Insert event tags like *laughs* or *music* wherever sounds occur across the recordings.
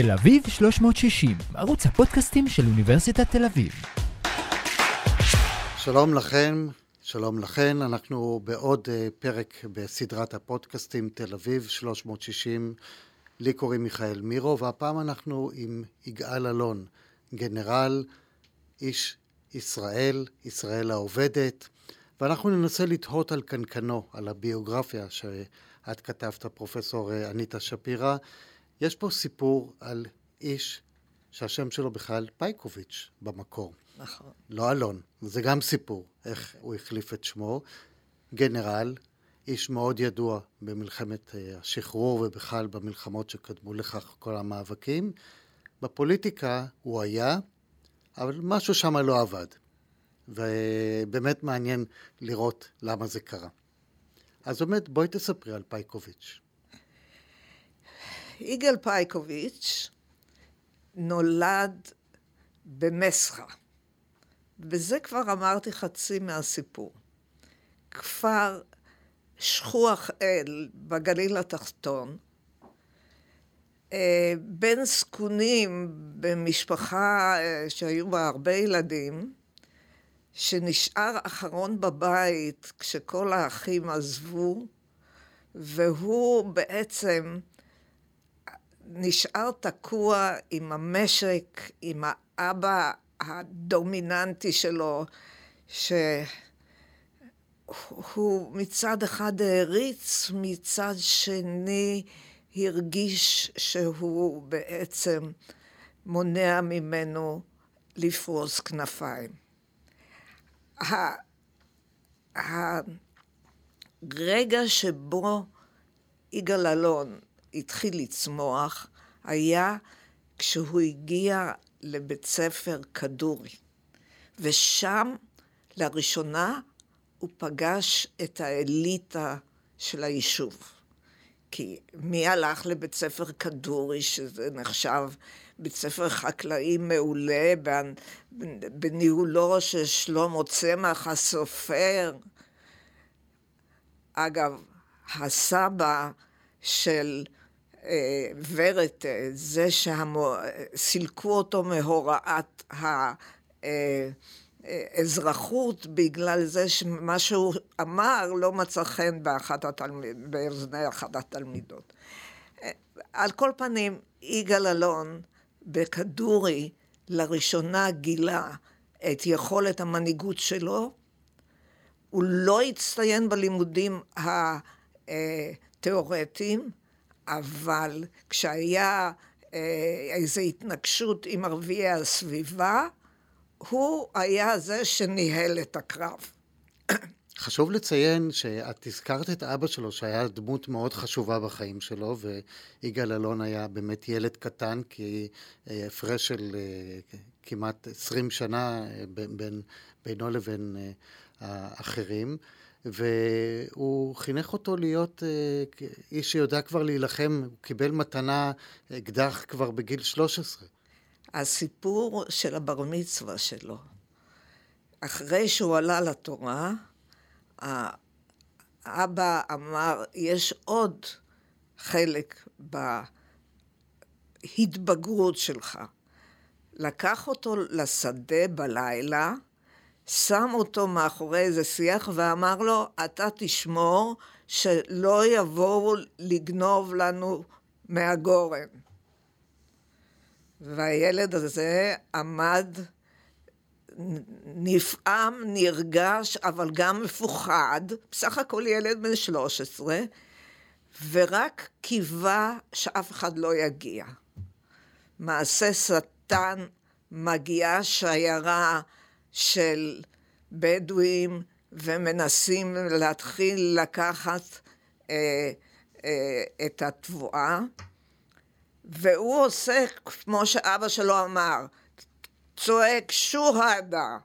תל אביב 360, ערוץ הפודקאסטים של אוניברסיטת תל אביב. שלום לכם, שלום לכן, אנחנו בעוד uh, פרק בסדרת הפודקאסטים תל אביב 360. לי קוראים מיכאל מירו, והפעם אנחנו עם יגאל אלון, גנרל, איש ישראל, ישראל העובדת, ואנחנו ננסה לתהות על קנקנו, על הביוגרפיה שאת כתבת, פרופסור אה, אניטה שפירא. יש פה סיפור על איש שהשם שלו בכלל פייקוביץ' במקור. נכון. לא אלון, זה גם סיפור, איך הוא החליף את שמו. גנרל, איש מאוד ידוע במלחמת אה, השחרור ובכלל במלחמות שקדמו לכך כל המאבקים. בפוליטיקה הוא היה, אבל משהו שם לא עבד. ובאמת מעניין לראות למה זה קרה. אז באמת, בואי תספרי על פייקוביץ'. יגאל פייקוביץ' נולד במסחה. וזה כבר אמרתי חצי מהסיפור. כפר שכוח אל בגליל התחתון, אה, בן זקונים במשפחה אה, שהיו בה הרבה ילדים, שנשאר אחרון בבית כשכל האחים עזבו, והוא בעצם נשאר תקוע עם המשק, עם האבא הדומיננטי שלו, שהוא מצד אחד העריץ, מצד שני הרגיש שהוא בעצם מונע ממנו לפרוס כנפיים. הרגע שבו יגאל אלון התחיל לצמוח היה כשהוא הגיע לבית ספר כדורי. ושם לראשונה הוא פגש את האליטה של היישוב. כי מי הלך לבית ספר כדורי, שזה נחשב בית ספר חקלאי מעולה, בניהולו של שלמה צמח הסופר. אגב, הסבא של ורד, זה שסילקו אותו מהוראת האזרחות בגלל זה שמה שהוא אמר לא מצא חן באחת התלמיד, באוזני אחת התלמידות. על כל פנים, יגאל אלון בכדורי לראשונה גילה את יכולת המנהיגות שלו. הוא לא הצטיין בלימודים התיאורטיים, אבל כשהיה אה, איזו התנגשות עם ערביי הסביבה, הוא היה זה שניהל את הקרב. חשוב לציין שאת הזכרת את אבא שלו, שהיה דמות מאוד חשובה בחיים שלו, ויגאל אלון היה באמת ילד קטן, כי אה, הפרש של אה, כמעט 20 שנה בין, בינו לבין האחרים. והוא חינך אותו להיות uh, איש שיודע כבר להילחם, הוא קיבל מתנה אקדח כבר בגיל 13. הסיפור של הבר מצווה שלו, אחרי שהוא עלה לתורה, האבא אמר, יש עוד חלק בהתבגרות שלך. לקח אותו לשדה בלילה, שם אותו מאחורי איזה שיח ואמר לו, אתה תשמור שלא יבואו לגנוב לנו מהגורן. והילד הזה עמד נפעם, נרגש, אבל גם מפוחד, בסך הכל ילד בן 13, ורק קיווה שאף אחד לא יגיע. מעשה שטן, מגיעה שיירה של בדואים ומנסים להתחיל לקחת אה, אה, את התבואה, והוא עושה כמו שאבא שלו אמר, צועק שוהדה,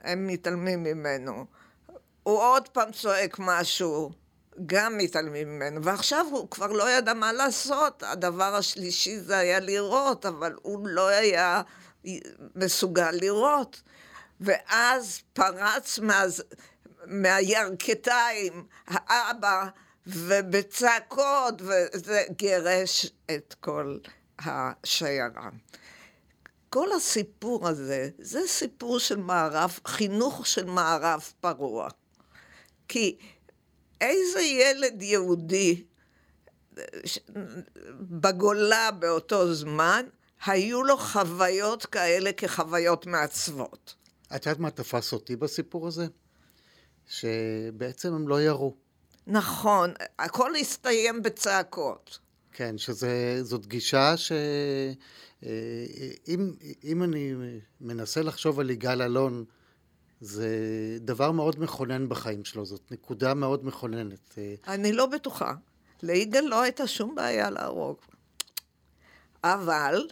הם מתעלמים ממנו. הוא עוד פעם צועק משהו, גם מתעלמים ממנו, ועכשיו הוא כבר לא ידע מה לעשות, הדבר השלישי זה היה לראות, אבל הוא לא היה מסוגל לראות. ואז פרץ מה, מהירכתיים האבא, ובצעקות, וזה גירש את כל השיירה. כל הסיפור הזה, זה סיפור של מערב, חינוך של מערב פרוע. כי איזה ילד יהודי בגולה באותו זמן, היו לו חוויות כאלה כחוויות מעצבות. את יודעת מה תפס אותי בסיפור הזה? שבעצם הם לא ירו. נכון, הכל הסתיים בצעקות. כן, שזאת גישה ש... אה, אם, אם אני מנסה לחשוב על יגאל אלון, זה דבר מאוד מכונן בחיים שלו, זאת נקודה מאוד מכוננת. אה, אני לא בטוחה. ליגאל לא הייתה שום בעיה להרוג. אבל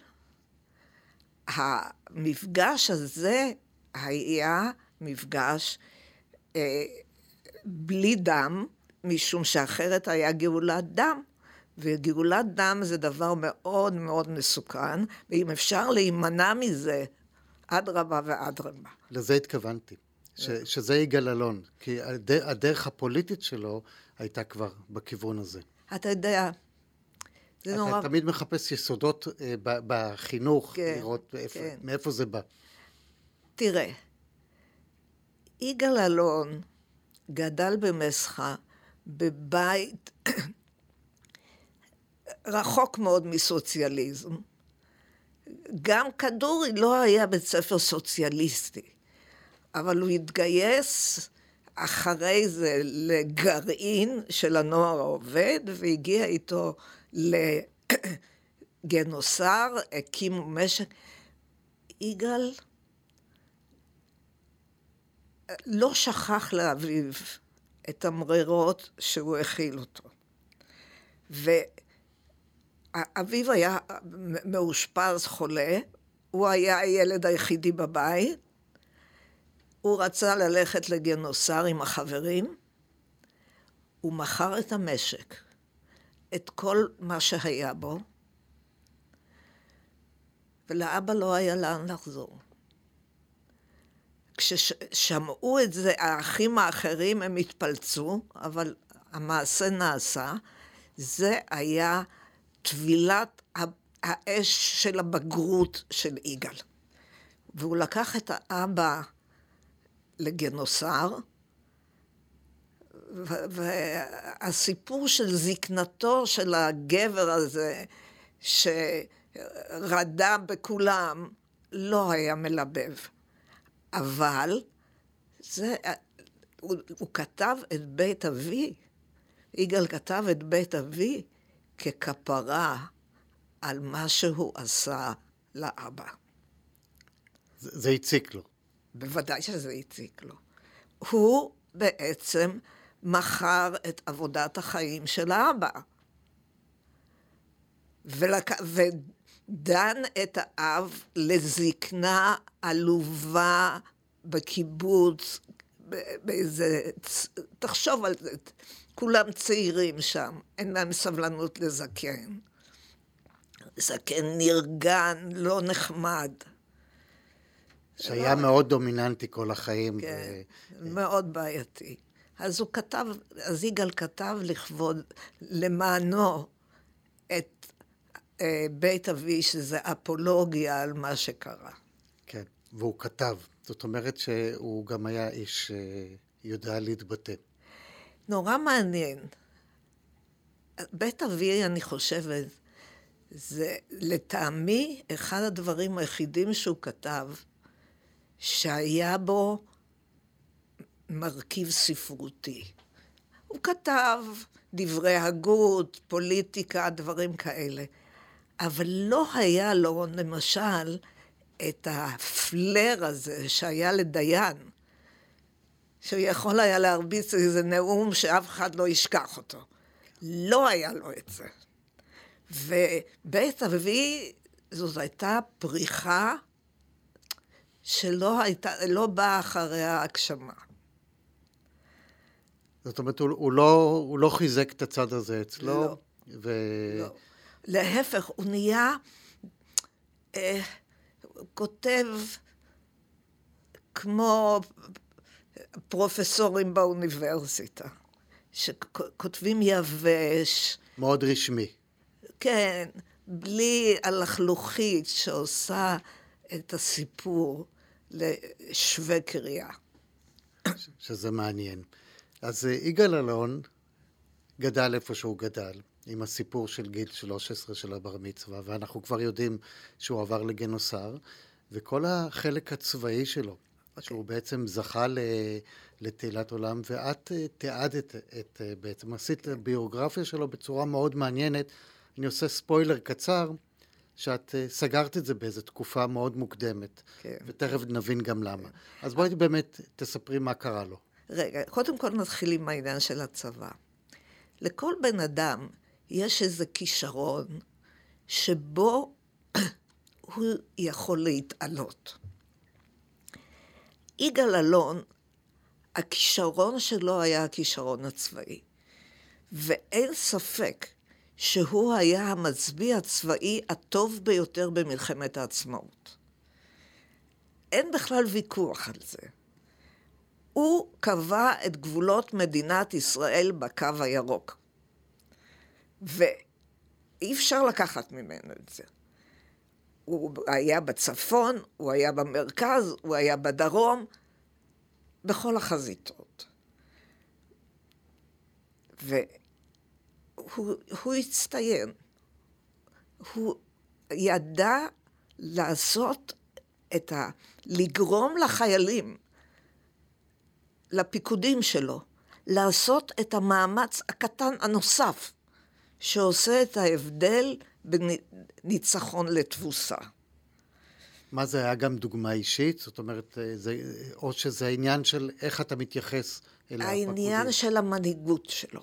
המפגש הזה היה מפגש אה, בלי דם, משום שאחרת היה גאולת דם. וגאולת דם זה דבר מאוד מאוד מסוכן, ואם אפשר להימנע מזה, אדרבה ואדרבה. לזה התכוונתי, ש, שזה יגאל אלון, כי הדרך הפוליטית שלו הייתה כבר בכיוון הזה. אתה יודע, זה אתה נורא... אתה תמיד מחפש יסודות אה, בחינוך, כן, לראות איפה, כן. מאיפה זה בא. תראה, יגאל אלון גדל במסחה, בבית *coughs* רחוק מאוד מסוציאליזם. גם כדורי לא היה בית ספר סוציאליסטי, אבל הוא התגייס אחרי זה לגרעין של הנוער העובד, והגיע איתו לגנוסר, הקימו משק. יגאל לא שכח לאביו את המרירות שהוא הכיל אותו. ואביו היה מאושפז חולה, הוא היה הילד היחידי בבית, הוא רצה ללכת לגנוסר עם החברים, הוא מכר את המשק, את כל מה שהיה בו, ולאבא לא היה לאן לחזור. כששמעו את זה האחים האחרים הם התפלצו, אבל המעשה נעשה. זה היה טבילת האש של הבגרות של יגאל. והוא לקח את האבא לגנוסר, והסיפור של זקנתו של הגבר הזה, שרדה בכולם, לא היה מלבב. אבל זה, הוא, הוא כתב את בית אבי, יגאל כתב את בית אבי ככפרה על מה שהוא עשה לאבא. זה, זה הציק לו. בוודאי שזה הציק לו. הוא בעצם מכר את עבודת החיים של האבא. ולק... ודן את האב לזקנה עלובה בקיבוץ, באיזה... תחשוב על זה, כולם צעירים שם, אין להם סבלנות לזקן. זקן נרגן, לא נחמד. שהיה לא... מאוד דומיננטי כל החיים. כן, ו... מאוד בעייתי. אז הוא כתב, אז יגאל כתב לכבוד, למענו, את אה, בית אבי, שזה אפולוגיה על מה שקרה. כן, והוא כתב. זאת אומרת שהוא גם היה איש אה, יודע להתבטא. נורא מעניין. בית אבי, אני חושבת, זה לטעמי אחד הדברים היחידים שהוא כתב, שהיה בו מרכיב ספרותי. הוא כתב דברי הגות, פוליטיקה, דברים כאלה, אבל לא היה לו, למשל, את הפלר הזה שהיה לדיין, שהוא יכול היה להרביץ איזה נאום שאף אחד לא ישכח אותו. לא היה לו את זה. ובית אבי, זאת הייתה פריחה שלא הייתה, לא באה אחריה הגשמה. זאת אומרת, הוא, הוא, לא, הוא לא חיזק את הצד הזה אצלו? לא. ו... לא. להפך, הוא נהיה... אה, כותב כמו פרופסורים באוניברסיטה, שכותבים יבש. מאוד רשמי. כן, בלי הלכלוכית שעושה את הסיפור לשווה קריאה. שזה מעניין. אז אה, יגאל אלון גדל איפה שהוא גדל, עם הסיפור של גיל 13 של הבר מצווה, ואנחנו כבר יודעים שהוא עבר לגנוסר, וכל החלק הצבאי שלו, okay. שהוא בעצם זכה לתהילת עולם, ואת אה, תיעדת את, אה, בעצם עשית ביוגרפיה שלו בצורה מאוד מעניינת. אני עושה ספוילר קצר, שאת סגרת את זה באיזו תקופה מאוד מוקדמת, כן. ותכף נבין גם למה. כן. אז בואי באמת תספרי מה קרה לו. רגע, קודם כל נתחיל עם העניין של הצבא. לכל בן אדם יש איזה כישרון שבו *coughs* הוא יכול להתעלות. יגאל אלון, הכישרון שלו היה הכישרון הצבאי. ואין ספק שהוא היה המצביא הצבאי הטוב ביותר במלחמת העצמאות. אין בכלל ויכוח על זה. הוא קבע את גבולות מדינת ישראל בקו הירוק. ואי אפשר לקחת ממנו את זה. הוא היה בצפון, הוא היה במרכז, הוא היה בדרום, בכל החזיתות. והוא הצטיין. הוא ידע לעשות את ה... לגרום לחיילים, לפיקודים שלו, לעשות את המאמץ הקטן הנוסף, שעושה את ההבדל בין ניצחון לתבוסה. מה זה היה גם דוגמה אישית? זאת אומרת, אה, זה, או שזה העניין של איך אתה מתייחס אל הפקודים? העניין של המנהיגות שלו.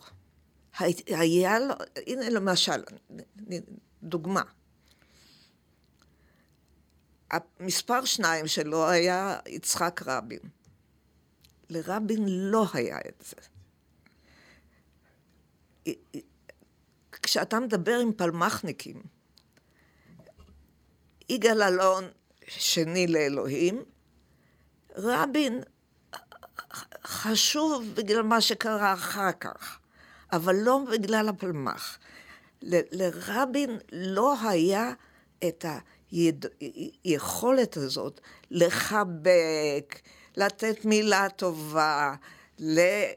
היה לו, הנה למשל, דוגמה. המספר שניים שלו היה יצחק רבין. לרבין לא היה את זה. כשאתה מדבר עם פלמחניקים, יגאל אלון שני לאלוהים, רבין חשוב בגלל מה שקרה אחר כך, אבל לא בגלל הפלמ"ח. ל- לרבין לא היה את היכולת הזאת לחבק, לתת מילה טובה, ל-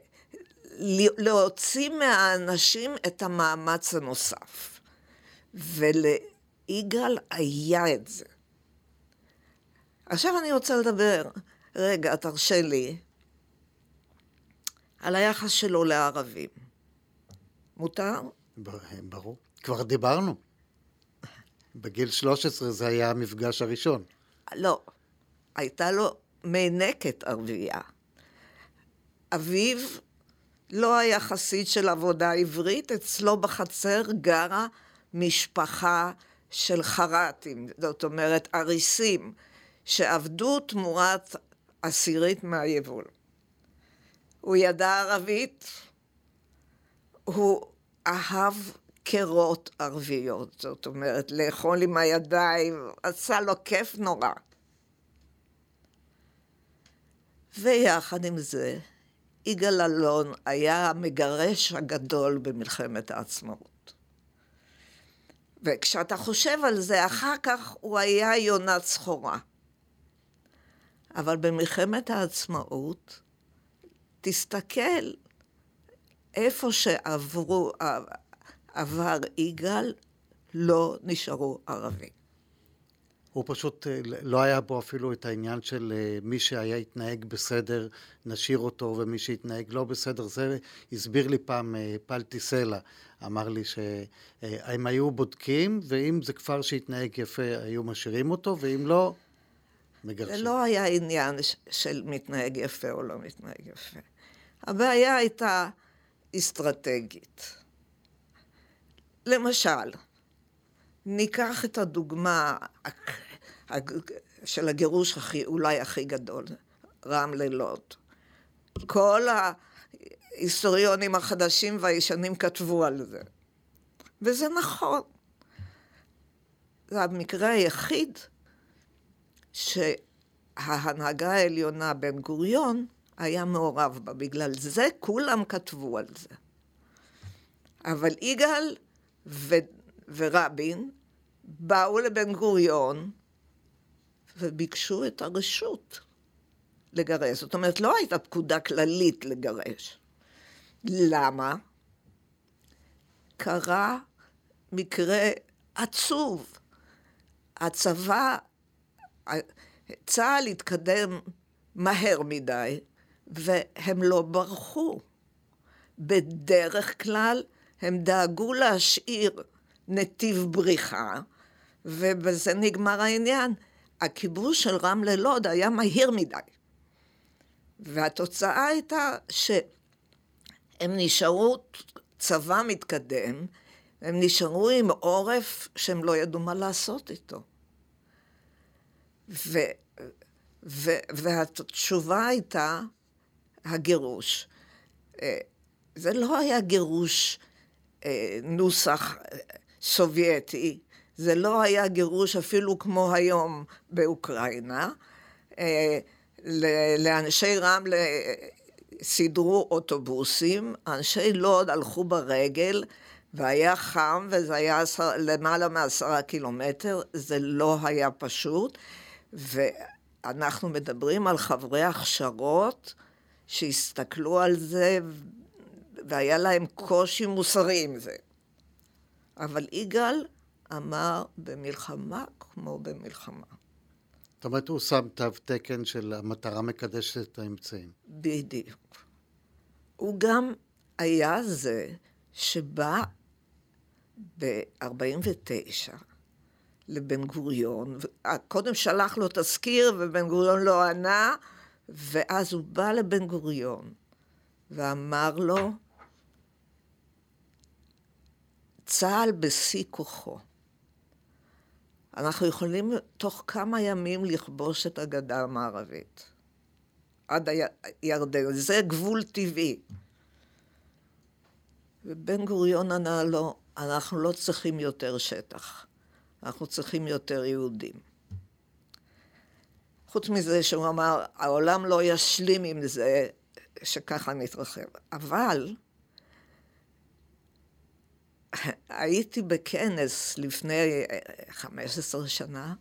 להוציא מהאנשים את המאמץ הנוסף. וליגאל היה את זה. עכשיו אני רוצה לדבר, רגע, תרשה לי, על היחס שלו לערבים. מותר? ברור. כבר דיברנו. בגיל 13 זה היה המפגש הראשון. לא. הייתה לו מנקת ערבייה. אביו לא היה חסיד של עבודה עברית, אצלו בחצר גרה משפחה של חרטים, זאת אומרת אריסים, שעבדו תמורת עשירית מהיבול. הוא ידע ערבית, הוא אהב קירות ערביות, זאת אומרת, לאכול עם הידיים, עשה לו כיף נורא. ויחד עם זה, יגאל אלון היה המגרש הגדול במלחמת העצמאות. וכשאתה חושב על זה, אחר כך הוא היה יונת סחורה. אבל במלחמת העצמאות, תסתכל איפה שעברו, עבר יגאל, לא נשארו ערבים. הוא פשוט, אה, לא היה בו אפילו את העניין של אה, מי שהיה התנהג בסדר, נשאיר אותו, ומי שהתנהג לא בסדר. זה הסביר לי פעם אה, פלטי סלע, אמר לי שהם היו בודקים, ואם זה כפר שהתנהג יפה, היו משאירים אותו, ואם לא, מגרשים. זה לא היה עניין של מתנהג יפה או לא מתנהג יפה. הבעיה הייתה אסטרטגית. למשל, ניקח את הדוגמה של הגירוש הכי, אולי הכי גדול, רמלה לוד. כל ההיסטוריונים החדשים והישנים כתבו על זה. וזה נכון. זה המקרה היחיד שההנהגה העליונה, בן גוריון, היה מעורב בה. בגלל זה כולם כתבו על זה. אבל יגאל ו... ורבין באו לבן גוריון וביקשו את הרשות לגרש. זאת אומרת, לא הייתה פקודה כללית לגרש. למה? קרה מקרה עצוב. הצבא, צה"ל התקדם מהר מדי, והם לא ברחו. בדרך כלל הם דאגו להשאיר נתיב בריחה, ובזה נגמר העניין. הכיבוש של רמלה לוד היה מהיר מדי. והתוצאה הייתה שהם נשארו צבא מתקדם, הם נשארו עם עורף שהם לא ידעו מה לעשות איתו. ו, ו, והתשובה הייתה הגירוש. אה, זה לא היה גירוש אה, נוסח אה, סובייטי, זה לא היה גירוש אפילו כמו היום באוקראינה. לאנשי רמלה סידרו אוטובוסים, אנשי לוד הלכו ברגל, והיה חם, וזה היה למעלה מעשרה קילומטר, זה לא היה פשוט, ואנחנו מדברים על חברי הכשרות שהסתכלו על זה, והיה להם קושי מוסרי עם זה. אבל יגאל אמר, במלחמה כמו במלחמה. זאת אומרת, הוא שם תו תקן של המטרה מקדשת את האמצעים. בדיוק. הוא גם היה זה שבא ב-49 לבן גוריון, קודם שלח לו תזכיר ובן גוריון לא ענה, ואז הוא בא לבן גוריון ואמר לו, צה"ל בשיא כוחו. אנחנו יכולים תוך כמה ימים לכבוש את הגדה המערבית. עד הירדן. זה גבול טבעי. ובן גוריון ענה לו, אנחנו לא צריכים יותר שטח, אנחנו צריכים יותר יהודים. חוץ מזה שהוא אמר, העולם לא ישלים עם זה שככה נתרחב. אבל הייתי בכנס לפני 15 שנה,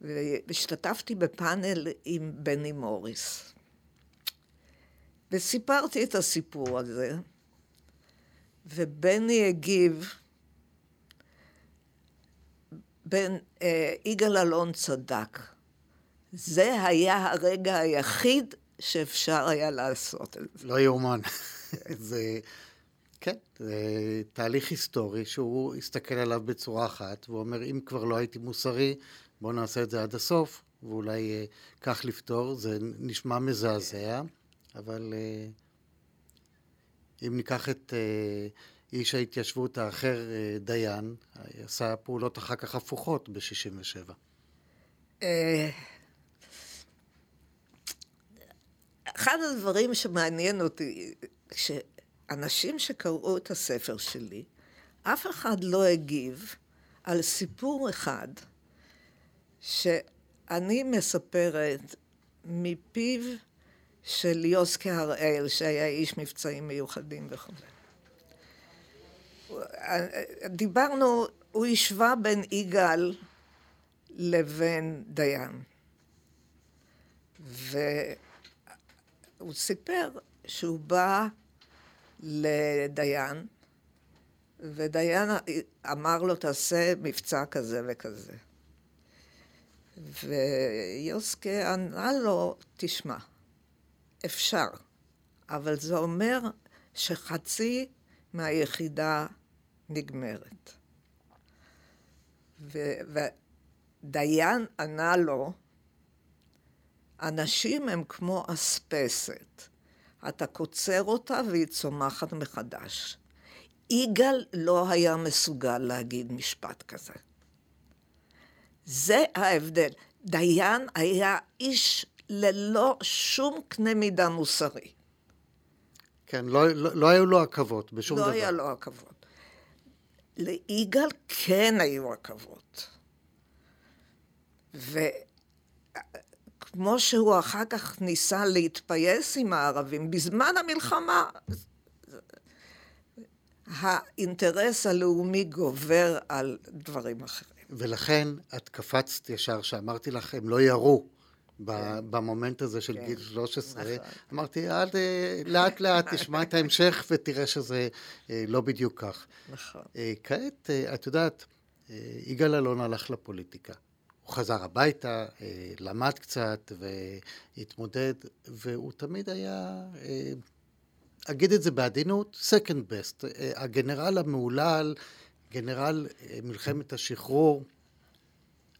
והשתתפתי בפאנל עם בני מוריס. וסיפרתי את הסיפור הזה, ובני הגיב, בן, אה, יגאל אלון צדק. זה היה הרגע היחיד שאפשר היה לעשות את זה. לא יאומן. *laughs* זה, כן, זה תהליך היסטורי שהוא הסתכל עליו בצורה אחת, והוא אומר, אם כבר לא הייתי מוסרי, בואו נעשה את זה עד הסוף, ואולי אה, כך לפתור. זה נשמע מזעזע, אבל אה, אם ניקח את אה, איש ההתיישבות האחר, אה, דיין, עשה פעולות אחר כך הפוכות ב-67. אה, אחד הדברים שמעניין אותי, שאנשים שקראו את הספר שלי, אף אחד לא הגיב על סיפור אחד שאני מספרת מפיו של יוסקי הראל, שהיה איש מבצעים מיוחדים וכו'. דיברנו, הוא השווה בין יגאל לבין דיין. והוא סיפר שהוא בא לדיין, ודיין אמר לו, תעשה מבצע כזה וכזה. ויוסקה ענה לו, תשמע, אפשר, אבל זה אומר שחצי מהיחידה נגמרת. ודיין ענה לו, אנשים הם כמו אספסת, אתה קוצר אותה והיא צומחת מחדש. יגאל לא היה מסוגל להגיד משפט כזה. זה ההבדל. דיין היה איש ללא שום קנה מידה מוסרי. כן, לא, לא, לא היו לו עכבות בשום לא דבר. לא היה לו עכבות. ליגאל כן היו עכבות. וכמו שהוא אחר כך ניסה להתפייס עם הערבים, בזמן המלחמה, האינטרס הלאומי גובר על דברים אחרים. ולכן את קפצת ישר, שאמרתי לך, הם לא ירו. במומנט הזה של כן. גיל 13, נכון. אמרתי, אל, לאט לאט תשמע את ההמשך ותראה שזה אה, לא בדיוק כך. נכון. אה, כעת, אה, את יודעת, יגאל אלון הלך לפוליטיקה. הוא חזר הביתה, אה, למד קצת והתמודד, והוא תמיד היה, אה, אגיד את זה בעדינות, second best. אה, הגנרל המהולל, גנרל מלחמת השחרור,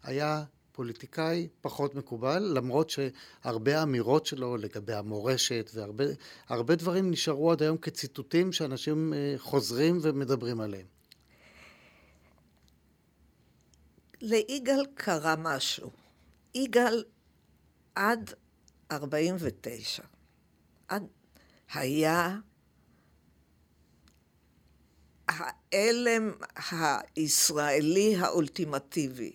היה פוליטיקאי פחות מקובל, למרות שהרבה אמירות שלו לגבי המורשת והרבה הרבה דברים נשארו עד היום כציטוטים שאנשים חוזרים ומדברים עליהם. ליגאל קרה משהו. יגאל עד 49, עד היה ההלם הישראלי האולטימטיבי.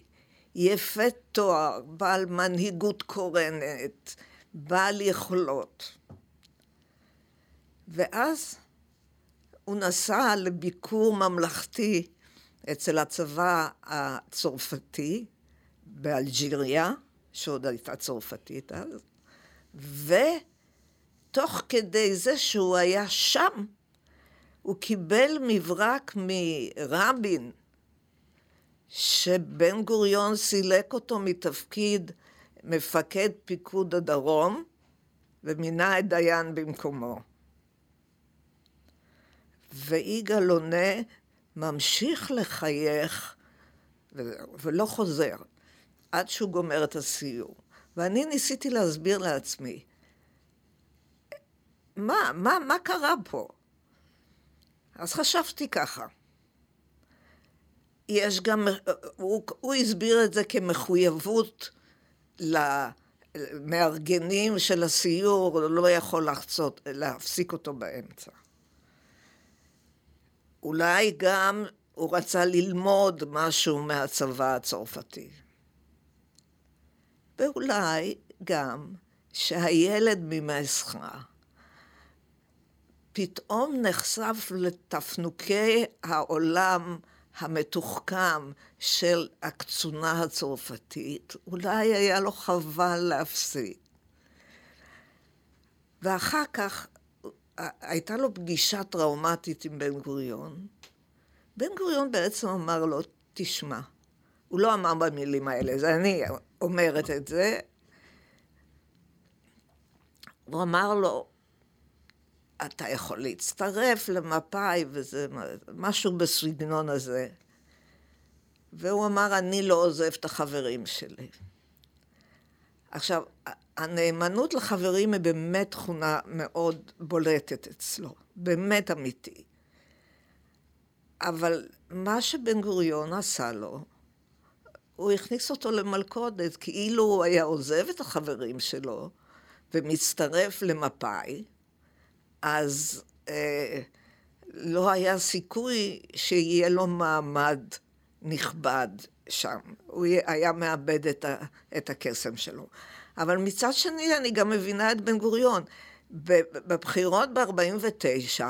יפה תואר, בעל מנהיגות קורנת, בעל יכולות. ואז הוא נסע לביקור ממלכתי אצל הצבא הצרפתי באלג'יריה, שעוד הייתה צרפתית אז, ותוך כדי זה שהוא היה שם, הוא קיבל מברק מרבין, שבן גוריון סילק אותו מתפקיד מפקד פיקוד הדרום, ומינה את דיין במקומו. ויגאל עונה, ממשיך לחייך ולא חוזר עד שהוא גומר את הסיור. ואני ניסיתי להסביר לעצמי, מה, מה, מה קרה פה? אז חשבתי ככה, יש גם, הוא, הוא הסביר את זה כמחויבות למארגנים של הסיור, הוא לא יכול לחצות, להפסיק אותו באמצע. אולי גם הוא רצה ללמוד משהו מהצבא הצרפתי. ואולי גם שהילד ממסחרה פתאום נחשף לתפנוקי העולם המתוחכם של הקצונה הצרפתית, אולי היה לו חבל להפסיד. ואחר כך הייתה לו פגישה טראומטית עם בן גוריון. בן גוריון בעצם אמר לו, תשמע, הוא לא אמר במילים האלה, זה אני אומרת את זה. הוא אמר לו, אתה יכול להצטרף למפא"י, וזה משהו בסגנון הזה. והוא אמר, אני לא עוזב את החברים שלי. עכשיו, הנאמנות לחברים היא באמת תכונה מאוד בולטת אצלו, באמת אמיתי. אבל מה שבן גוריון עשה לו, הוא הכניס אותו למלכודת, כאילו הוא היה עוזב את החברים שלו ומצטרף למפא"י, אז אה, לא היה סיכוי שיהיה לו מעמד נכבד שם. הוא היה מאבד את, ה, את הקסם שלו. אבל מצד שני, אני גם מבינה את בן גוריון. בבחירות ב-49,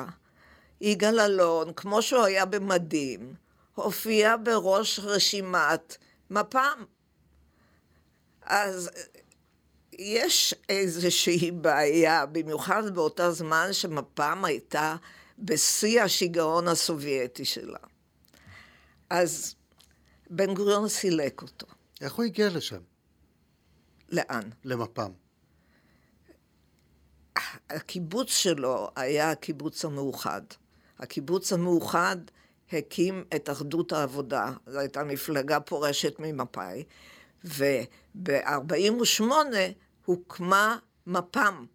יגאל אלון, כמו שהוא היה במדים, הופיע בראש רשימת מפ"ם. אז יש איזושהי בעיה, במיוחד באותה זמן שמפ"ם הייתה בשיא השיגעון הסובייטי שלה. אז בן גוריון סילק אותו. איך הוא הגיע לשם? לאן? למפ"ם. הקיבוץ שלו היה הקיבוץ המאוחד. הקיבוץ המאוחד הקים את אחדות העבודה, זו הייתה מפלגה פורשת ממפא"י, וב-48' הוקמה מפ"ם,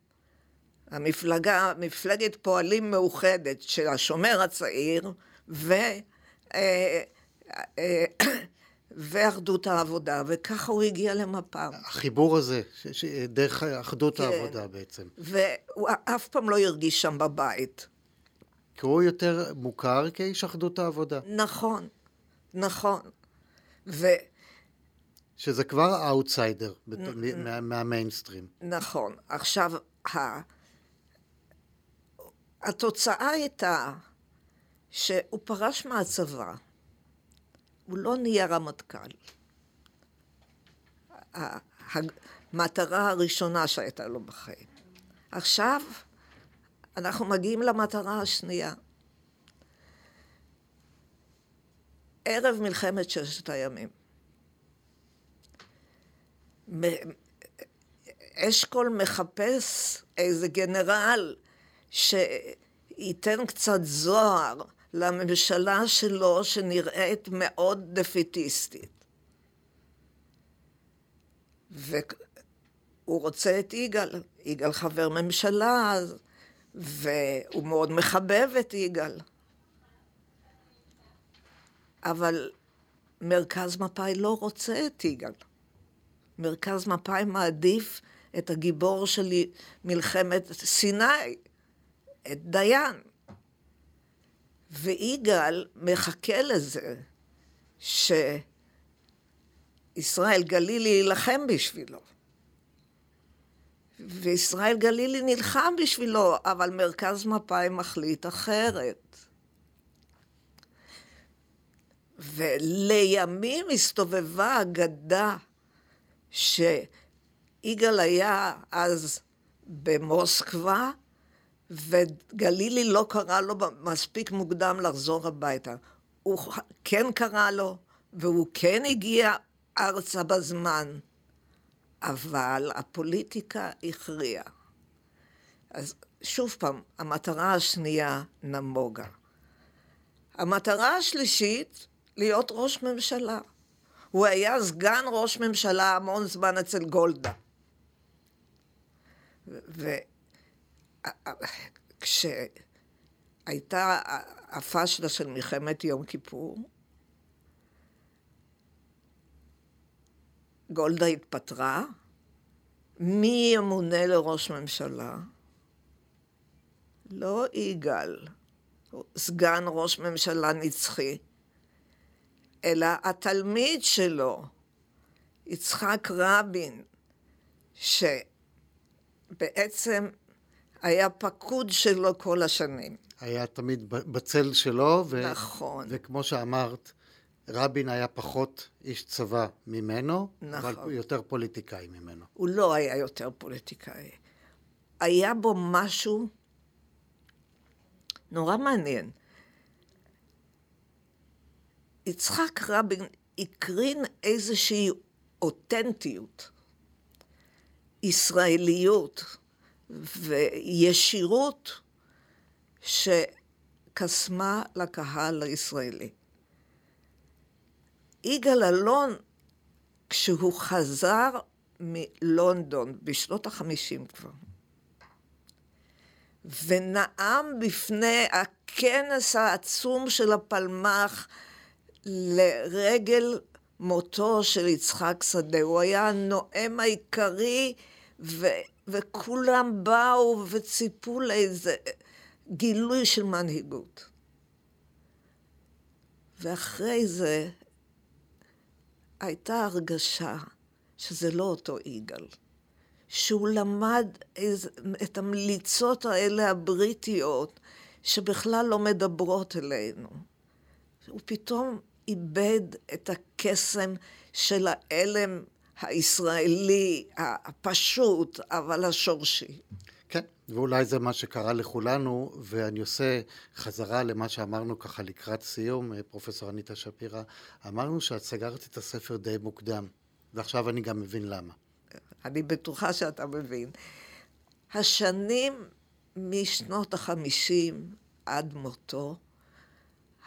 המפלגה, מפלגת פועלים מאוחדת של השומר הצעיר ו... ואחדות העבודה, וככה הוא הגיע למפ"ם. החיבור הזה, ש- ש- דרך אחדות כן. העבודה בעצם. והוא אף פעם לא הרגיש שם בבית. כי הוא יותר מוכר כאיש אחדות העבודה, נכון, נכון. ו... שזה כבר האוטסיידר בת- מה- מהמיינסטרים. נכון. עכשיו, ה... התוצאה הייתה שהוא פרש מהצבא. הוא לא נהיה רמטכ"ל. המטרה הראשונה שהייתה לו בחיים. עכשיו אנחנו מגיעים למטרה השנייה. ערב מלחמת ששת הימים. אשכול מחפש איזה גנרל שייתן קצת זוהר לממשלה שלו שנראית מאוד דפיטיסטית. והוא רוצה את יגאל, יגאל חבר ממשלה, והוא מאוד מחבב את יגאל. אבל מרכז מפא"י לא רוצה את יגאל. מרכז מפא"י מעדיף את הגיבור של מלחמת סיני, את דיין. ויגאל מחכה לזה שישראל גלילי יילחם בשבילו. וישראל גלילי נלחם בשבילו, אבל מרכז מפא"י מחליט אחרת. ולימים הסתובבה אגדה שיגאל היה אז במוסקבה, וגלילי לא קרא לו מספיק מוקדם לחזור הביתה. הוא כן קרא לו, והוא כן הגיע ארצה בזמן, אבל הפוליטיקה הכריעה. אז שוב פעם, המטרה השנייה נמוגה. המטרה השלישית, להיות ראש ממשלה. הוא היה סגן ראש ממשלה המון זמן אצל גולדה. וכשהייתה הפשלה של מלחמת יום כיפור, גולדה התפטרה, מי ימונה לראש ממשלה? לא יגאל, סגן ראש ממשלה נצחי, אלא התלמיד שלו, יצחק רבין, שבעצם היה פקוד שלו כל השנים. היה תמיד בצל שלו, ו- נכון. וכמו שאמרת, רבין היה פחות איש צבא ממנו, נכון. אבל יותר פוליטיקאי ממנו. הוא לא היה יותר פוליטיקאי. היה בו משהו נורא מעניין. יצחק רבין הקרין איזושהי אותנטיות, ישראליות וישירות שקסמה לקהל הישראלי. יגאל אלון, כשהוא חזר מלונדון בשנות החמישים כבר, ונאם בפני הכנס העצום של הפלמ"ח לרגל מותו של יצחק שדה. הוא היה הנואם העיקרי, ו, וכולם באו וציפו לאיזה גילוי של מנהיגות. ואחרי זה הייתה הרגשה שזה לא אותו יגאל, שהוא למד איז, את המליצות האלה הבריטיות שבכלל לא מדברות אלינו. הוא פתאום איבד את הקסם של האלם הישראלי הפשוט, אבל השורשי. כן, ואולי זה מה שקרה לכולנו, ואני עושה חזרה למה שאמרנו ככה לקראת סיום, פרופסור אניטה שפירא, אמרנו שאת סגרת את הספר די מוקדם, ועכשיו אני גם מבין למה. אני בטוחה שאתה מבין. השנים משנות החמישים עד מותו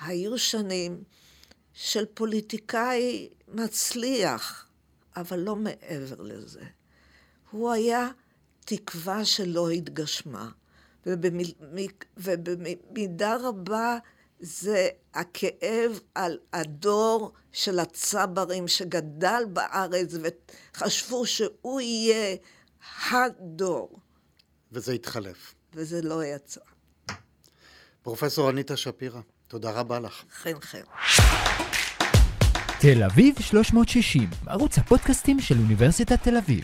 היו שנים של פוליטיקאי מצליח, אבל לא מעבר לזה. הוא היה תקווה שלא התגשמה, ובמידה רבה זה הכאב על הדור של הצברים שגדל בארץ וחשבו שהוא יהיה הדור. וזה התחלף. וזה לא יצא. פרופסור אניטה שפירא, תודה רבה לך. חן חן. תל אביב 360, ערוץ הפודקאסטים של אוניברסיטת תל אביב.